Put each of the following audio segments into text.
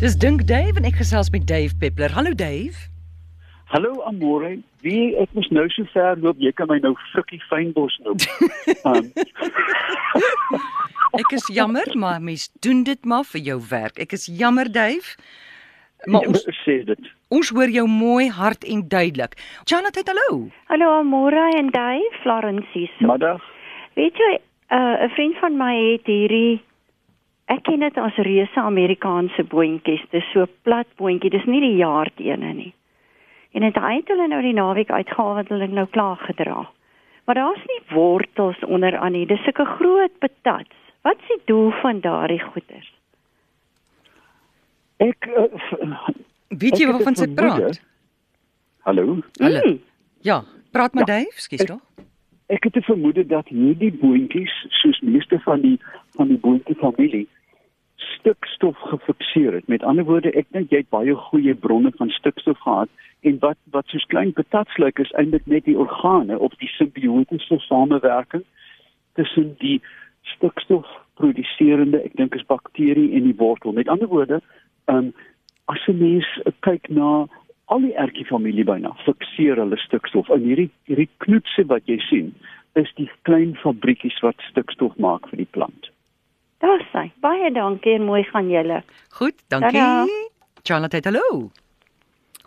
Dis Dink Dave en ek gesels met Dave Peppler. Hallo Dave. Hallo Amore, wie ek mos nou so ver loop, jy kan my nou frikkie fynbos noem. um, ek is jammer, maar mens doen dit maar vir jou werk. Ek is jammer Dave. Maar ons sê dit. Ons hoor jou mooi hard en duidelik. Janet, hallo. Hallo Amore en Dave, Florencie. Middag. Weet jy, uh, 'n vriend van my het hierdie ek ken dit as reuse Amerikaanse boontjies. Dis so plat boontjie. Dis nie die jaartene nie. En dit het hulle nou die naweek uitgehaal wat hulle nou klaar gedra. Maar daar's nie wortels onder aan nie. Dis sulke groot patats. Wat is die doel van daardie goeders? Ek uh, weet jy waarvan sy praat? Hallo. Hallo. Mm. Ja, praat maar ja, Dave, skus tog. Ek het 'n vermoede dat hierdie boontjies soos meeste van die van die boontjie familie stikstof gefikseer het. Met ander woorde, ek dink jy het baie goeie bronne van stikstof gehad en wat wat soos klein patats lyk is eintlik net die organe of die simbiotiese samewerking tussen die stikstof produseerende, ek dink is bakterie en die wortel. Met ander woorde, ehm um, as jy mens kyk na al die ertjie familie byna fikseer hulle stikstof in hierdie hierdie knoetse wat jy sien is die klein fabriekies wat stikstof maak vir die plant. Daar sê. Baie dankie en mooi gaan julle. Goed, dankie. Charlotte, hallo.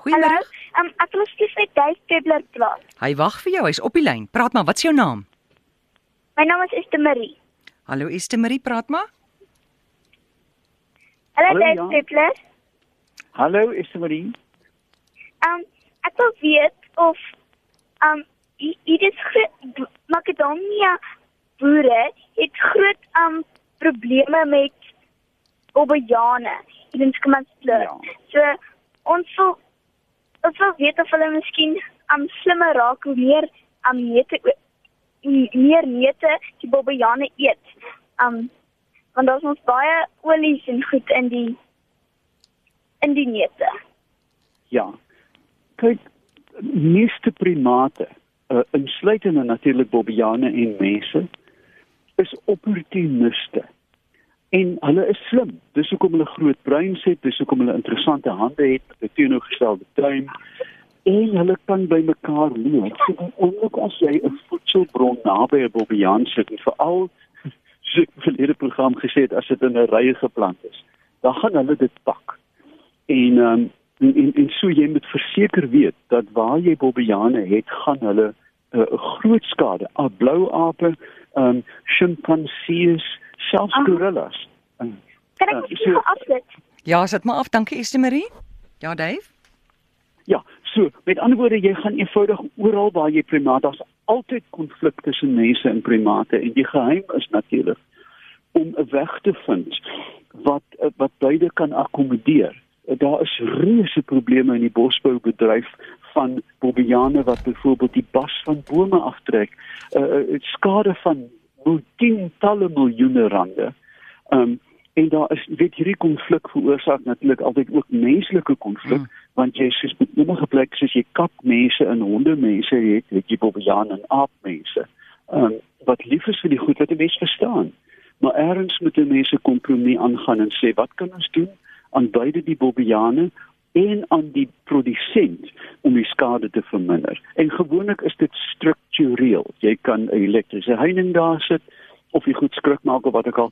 Goeiemôre. Um, ek wil steeds met Dave Pebbler praat. Hy wag vir jou, hy's op die lyn. Praat maar, wat is jou naam? My naam is Esther Marie. Hallo Esther Marie, praat maar. Hallo Dave ja. Pebbler. Hallo Esther Marie. Um, ek wil weet of um hier is Macedonië boere het groot um probleme met obejane in ons kommensle. Ja. So ons wil ons wil weet of hulle miskien am slimmer raak hoe meer am neute meer neute die obejane eet. Um want daar's ons baie olies en goed in die in die neute. Ja. Kyk, meeste primate, uh, insluitende natuurlik bobbejane en mense, is opportuniste. En hulle is slim. Dis hoekom hulle groot breins het, dis hoekom hulle interessante hande het, 'n teenoorgestelde tuin en hulle kan by mekaar leef. So onlik as jy 'n voedselbron naby 'n bobbejaan sit en veral so 'n verlede program gesê het as dit in 'n rye geplant is, dan gaan hulle dit pak. En ehm um, en, en en so jy moet verseker weet dat waar jy bobbejane het, gaan hulle 'n uh, groot skade. Al blou ape um sjimpansees, selfs gorillas. Um, kan ek uh, so, afsit? Ja, sit maar af, dankie Esther Marie. Ja, Dave. Ja, so, met ander woorde, jy gaan eenvoudig oral waar jy primate, daar's altyd konflik tussen mense en primate en die geheim is natuurlik om 'n weg te vind wat wat beide kan akkommodeer. Daar is reuse probleme in die bosboubedryf van bobiane wat byvoorbeeld die bas van bome aftrek, uh, skade van tientalle miljoene rande. Um en daar is weet hierdie konflik veroorsaak natuurlik altyd ook menslike konflik mm. want jy sies met enige plek soos jy kap mense en honde mense het, weet jy bobiane en aap mense. Um wat lief is vir die goed wat die mens verstaan. Maar eers moet die mense kompromie aangaan en sê wat kan ons doen aan beide die bobiane en aan die produsent om die skade te verminder. En gewoonlik is dit struktureel. Jy kan 'n elektriese heining daar sit of jy goed skrik maak of wat ook al.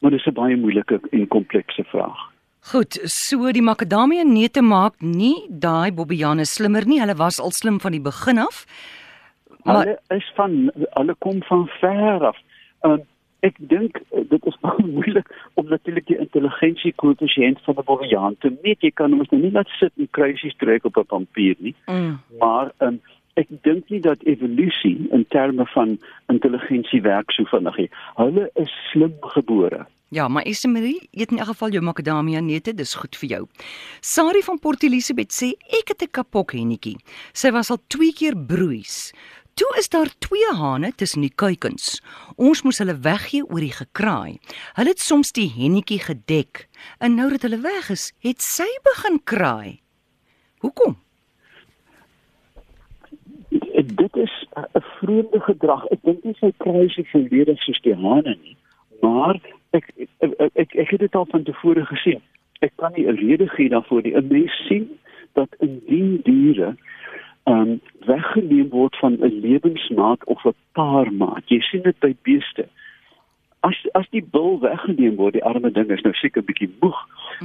Maar dit is 'n baie moeilike en komplekse vraag. Goed, so die makadamia neute maak nie daai bobbejane slimmer nie. Hulle was al slim van die begin af. Maar hulle is van hulle kom van ver af. Um, ek dink eh, dit is baie moeilik om natuurlik die intelligensie koëffisiënt van 'n bobbejaan te meet. Jy kan mos nou nie net sit en kruisies trek op 'n papier nie. Mm. Maar um, ek dink nie dat evolusie in terme van intelligensie werk so vinnig nie. Hulle is slim gebore. Ja, maar Esmerie, eet in elk geval jou makadamia neute, dis goed vir jou. Sari van Port Elizabeth sê ek het 'n kapok hennetjie. Sy was al 2 keer broeis. Toe is daar twee hane tussen die kuikens. Ons moes hulle weggee oor die gekraai. Hulle het soms die hennetjie gedek en nou dat hulle weg is, het sy begin kraai. Hoekom? Dit is 'n vreemde gedrag. Ek dink nie sy kraai so volledig soos die hane nie, maar ek ek ek, ek het dit al van tevore gesien. 'n kan nie 'n rede gee daarvoor nie. 'n Mens sien dat indien diere um weggeneem word van 'n lewensmaat of 'n paarmaat. Jy sien dit by beeste. As as die bul weggeneem word, die arme ding is nou seker bietjie moeg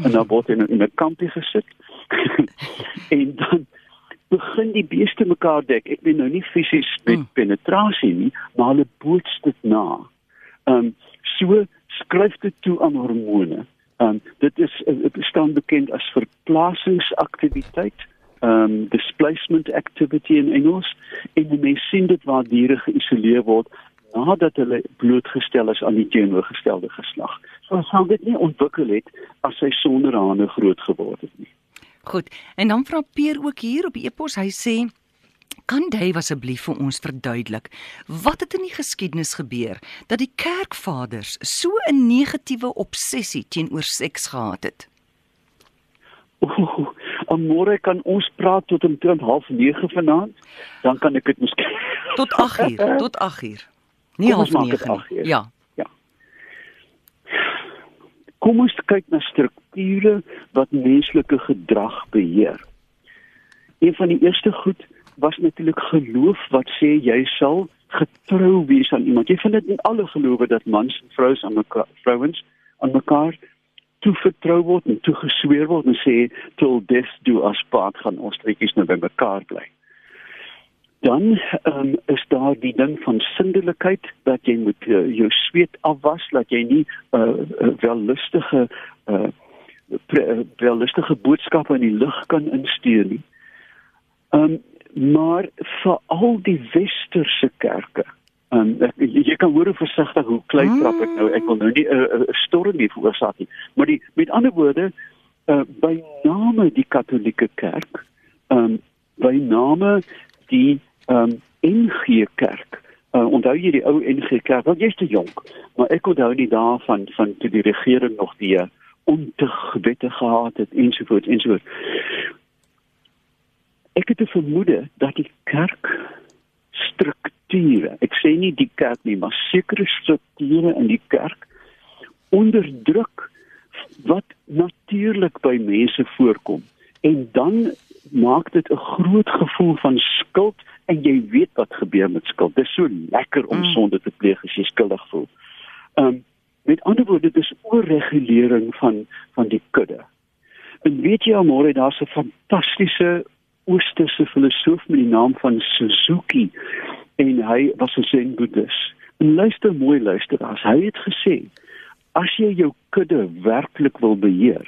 en dan word hy nou in 'n kampie gesit. en dan begin die beeste mekaar dek. Ek weet nou nie fisies met mm. penetrasie nie, maar hulle boots dit na. Um so skryf dit toe aan hormone. Um dit is dit staan bekend as verplasingsaktiwiteit, um displacement activity in Engels. En mense sien dit waar diere geïsoleer word nadat hulle blootgestel is aan die teenoorgestelde geslag. So sou dit nie ontwikkel het as hy sonder hande groot geword het nie. Goed. En dan vra Peer ook hier op die e-pos, hy sê Kan Dave asseblief vir ons verduidelik wat het in die geskiedenis gebeur dat die kerkvaders so 'n negatiewe obsessie teenoor seks gehad het? Môre kan ons praat tot om 2:30 vanaand, dan kan ek dit miskien tot 8uur, tot 8uur. Nie half 9 nie. Ja. Ja. Kom ons kyk na strukture wat menslike gedrag beheer. Een van die eerste goed was natuurlik geloof wat sê jy sal getrou wees aan iemand. Jy vind dit in alle gelowe dat mans en vrouens aan mekaar vrouens aan mekaar toe vertrou word en toe gesweer word en sê till death do us part gaan ons netjies nou by mekaar bly. Dan um, is daar die ding van sindelikheid dat jy moet uh, jou sweet afwas dat jy nie uh, uh, wel lustige uh, wel lustige boodskappe in die lug kan instuur nie. Um, maar vir al die westerse kerke um, jy kan hoor hoe versigtig hoe klein trap ek nou ek wil nou nie 'n uh, uh, storm nie veroorsaak nie. Maar die met ander woorde uh, by name die katolieke kerk um, by name die um, NG kerk uh, onthou jy die ou NG kerk? Wat jy's te jonk maar ek onthou nie daarvan van toe die regering nog die uh, ontegwette gehad het ensovoorts ensovoorts ek het 'n vermoede dat die kerk strukture, ek sê nie die kerk nie, maar sekere strukture in die kerk onderdruk wat natuurlik by mense voorkom en dan maak dit 'n groot gevoel van skuld en jy weet wat gebeur met skuld. Dit is so lekker om mm. sonde te pleeg as jy skuldig voel. Ehm um, met ander woorde dis oorregulering van van die kudde. En weet jy almore daar's 'n fantastiese oosterse filosoof met die naam van Suzuki en hy was 'n zen boeddhis. En luister mooi luister as hy het gesê as jy jou kudde werklik wil beheer,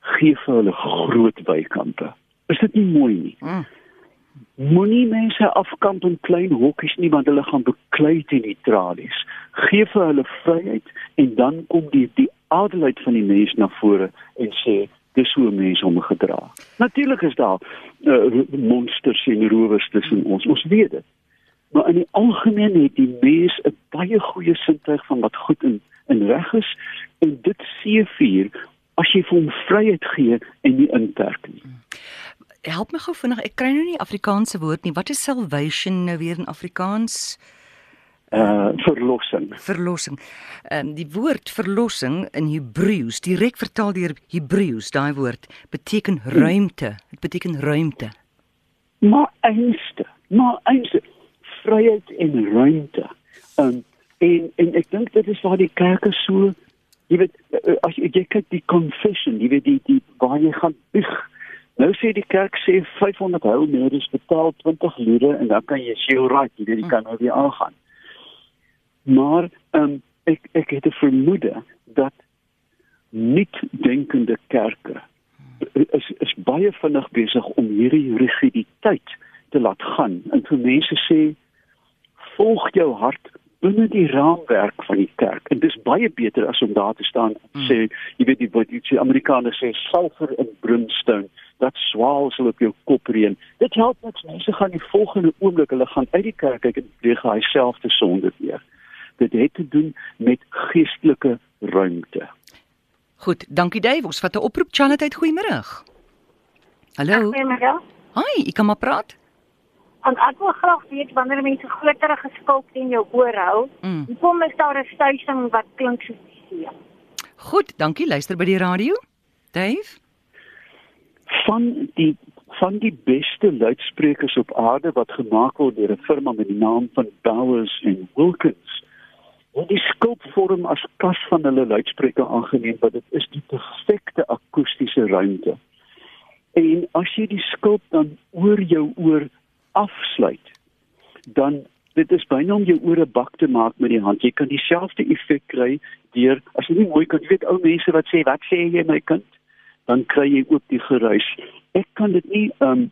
gee vir hulle groot weikampe. Is dit nie mooi nie? Mm. Moenie mense afkamp in klein hokkies nie want hulle gaan beklei teen die tralies. Gee vir hulle vryheid en dan kom die die adelheid van die mens na vore en sê dis hoe mense hom gedra. Natuurlik is daar uh, monsters en rowers tussen ons. Ons weet dit. Maar in die algemeen het die mens 'n baie goeie sintuig van wat goed en en reg is en dit seëvier as jy vir hom vryheid gee en nie inperk nie. Help my gou vinnig, ek kry nou nie Afrikaanse woord nie. Wat is salvation nou weer in Afrikaans? uh verlossing. Verlossing. Ehm um, die woord verlossing in Hebreëus, direk vertaal deur Hebreëus, daai woord beteken ruimte. Dit beteken ruimte. Maar einste, maar einste vryheid en ruimte. Um, en en ek dink dit is waar die kerke so jy weet uh, as jy kyk die confession, jy weet die die waar jy gaan bieg. Nou sê die kerk sê 500 heil meer is betaal 20 lire en dan kan jy sê alright, jy weet jy kan nou weer aangaan. Maar um, ek ek het 'n vermoede dat nie denkende kerke is is baie vinnig besig om hierdie rigiditeit te laat gaan en vir mense sê volg jou hart binne die raamwerk van die kerk en dis baie beter as om daar te staan en hmm. sê jy weet die wat die Amerikaners sê sulfur en brimstone dat swaal sal op jou kop reën dit help niks mense gaan die volgende oomblik hulle gaan uit die kerk kyk en pleeg hy self te sonde weer dit het te doen met geestelike ruimte. Goed, dankie Dave. Ons vat 'n oproep. Charlotte, goeiemôre. Hallo. Goeiemôre. Hi, ek kan maar praat. En ek wil graag weet wanneer mense glitterige skulp in jou oor hou, mm. kom is daar 'n stuising wat klink soos die see. Goed, dankie. Luister by die radio. Dave? Van die van die beste luidsprekers op aarde wat gemaak word deur 'n firma met die naam van Bowers en Wilkins. Word die skulpvorm as kas van hulle luidspreker aangeneem wat dit is die perfekte akoestiese ruimte. En as jy die skulp dan oor jou oor afsluit, dan dit is byna om jou ore bak te maak met die hand. Jy kan dieselfde effek kry deur as jy nie mooi kan, jy weet ou mense wat sê, "Wat sê jy my kind?" dan kry jy ook die geruis. Ek kan dit nie um,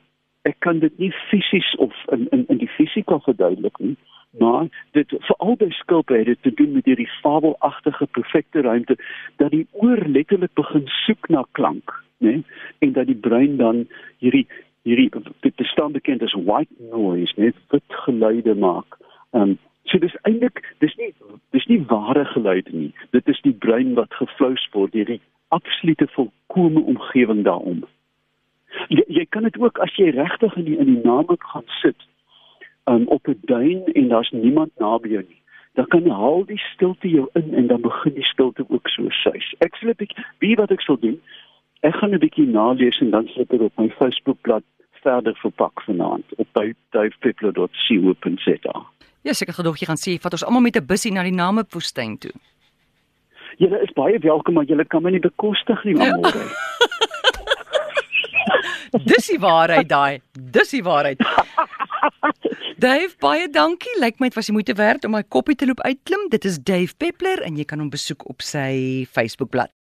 ek kan dit nie fisies of in in in die fisika verduidelik nie, maar dit veral by skulpe het dit te doen met hierdie fabelagtige perfekte ruimte dat die oor letterlik begin soek na klank, né? En dat die brein dan hierdie hierdie dit bestaan bekend as white noise, net wit geluide maak. Um, so dis eintlik dis nie dis nie ware geluide nie. Dit is die brein wat geflous word deur die absolute volkomme omgewing daarom. Jy, jy kan dit ook as jy regtig in die in die naamlik gaan sit um, op 'n duin en daar's niemand naby jou nie. Dan kan jy haal die stilte jou in en dan begin die stilte ook so suis. Ek sê 'n bietjie wie wat ek sal doen. Ek gaan 'n bietjie nalees en dan sit ek op my Facebookblad verder verpak vanaand op by duifpeppler.co.za. Ja, seker gedog jy gaan sê vat ons almal met 'n bussie na die Namibwoestyn toe. Julle is baie welkom, maar julle kan my nie bekostig nie, ja. môre. Dis die waarheid daai. Dis die waarheid. Dave, baie dankie. Lyk my dit was die moeite werd om my koppie te loop uitklim. Dit is Dave Peppler en jy kan hom besoek op sy Facebookblad.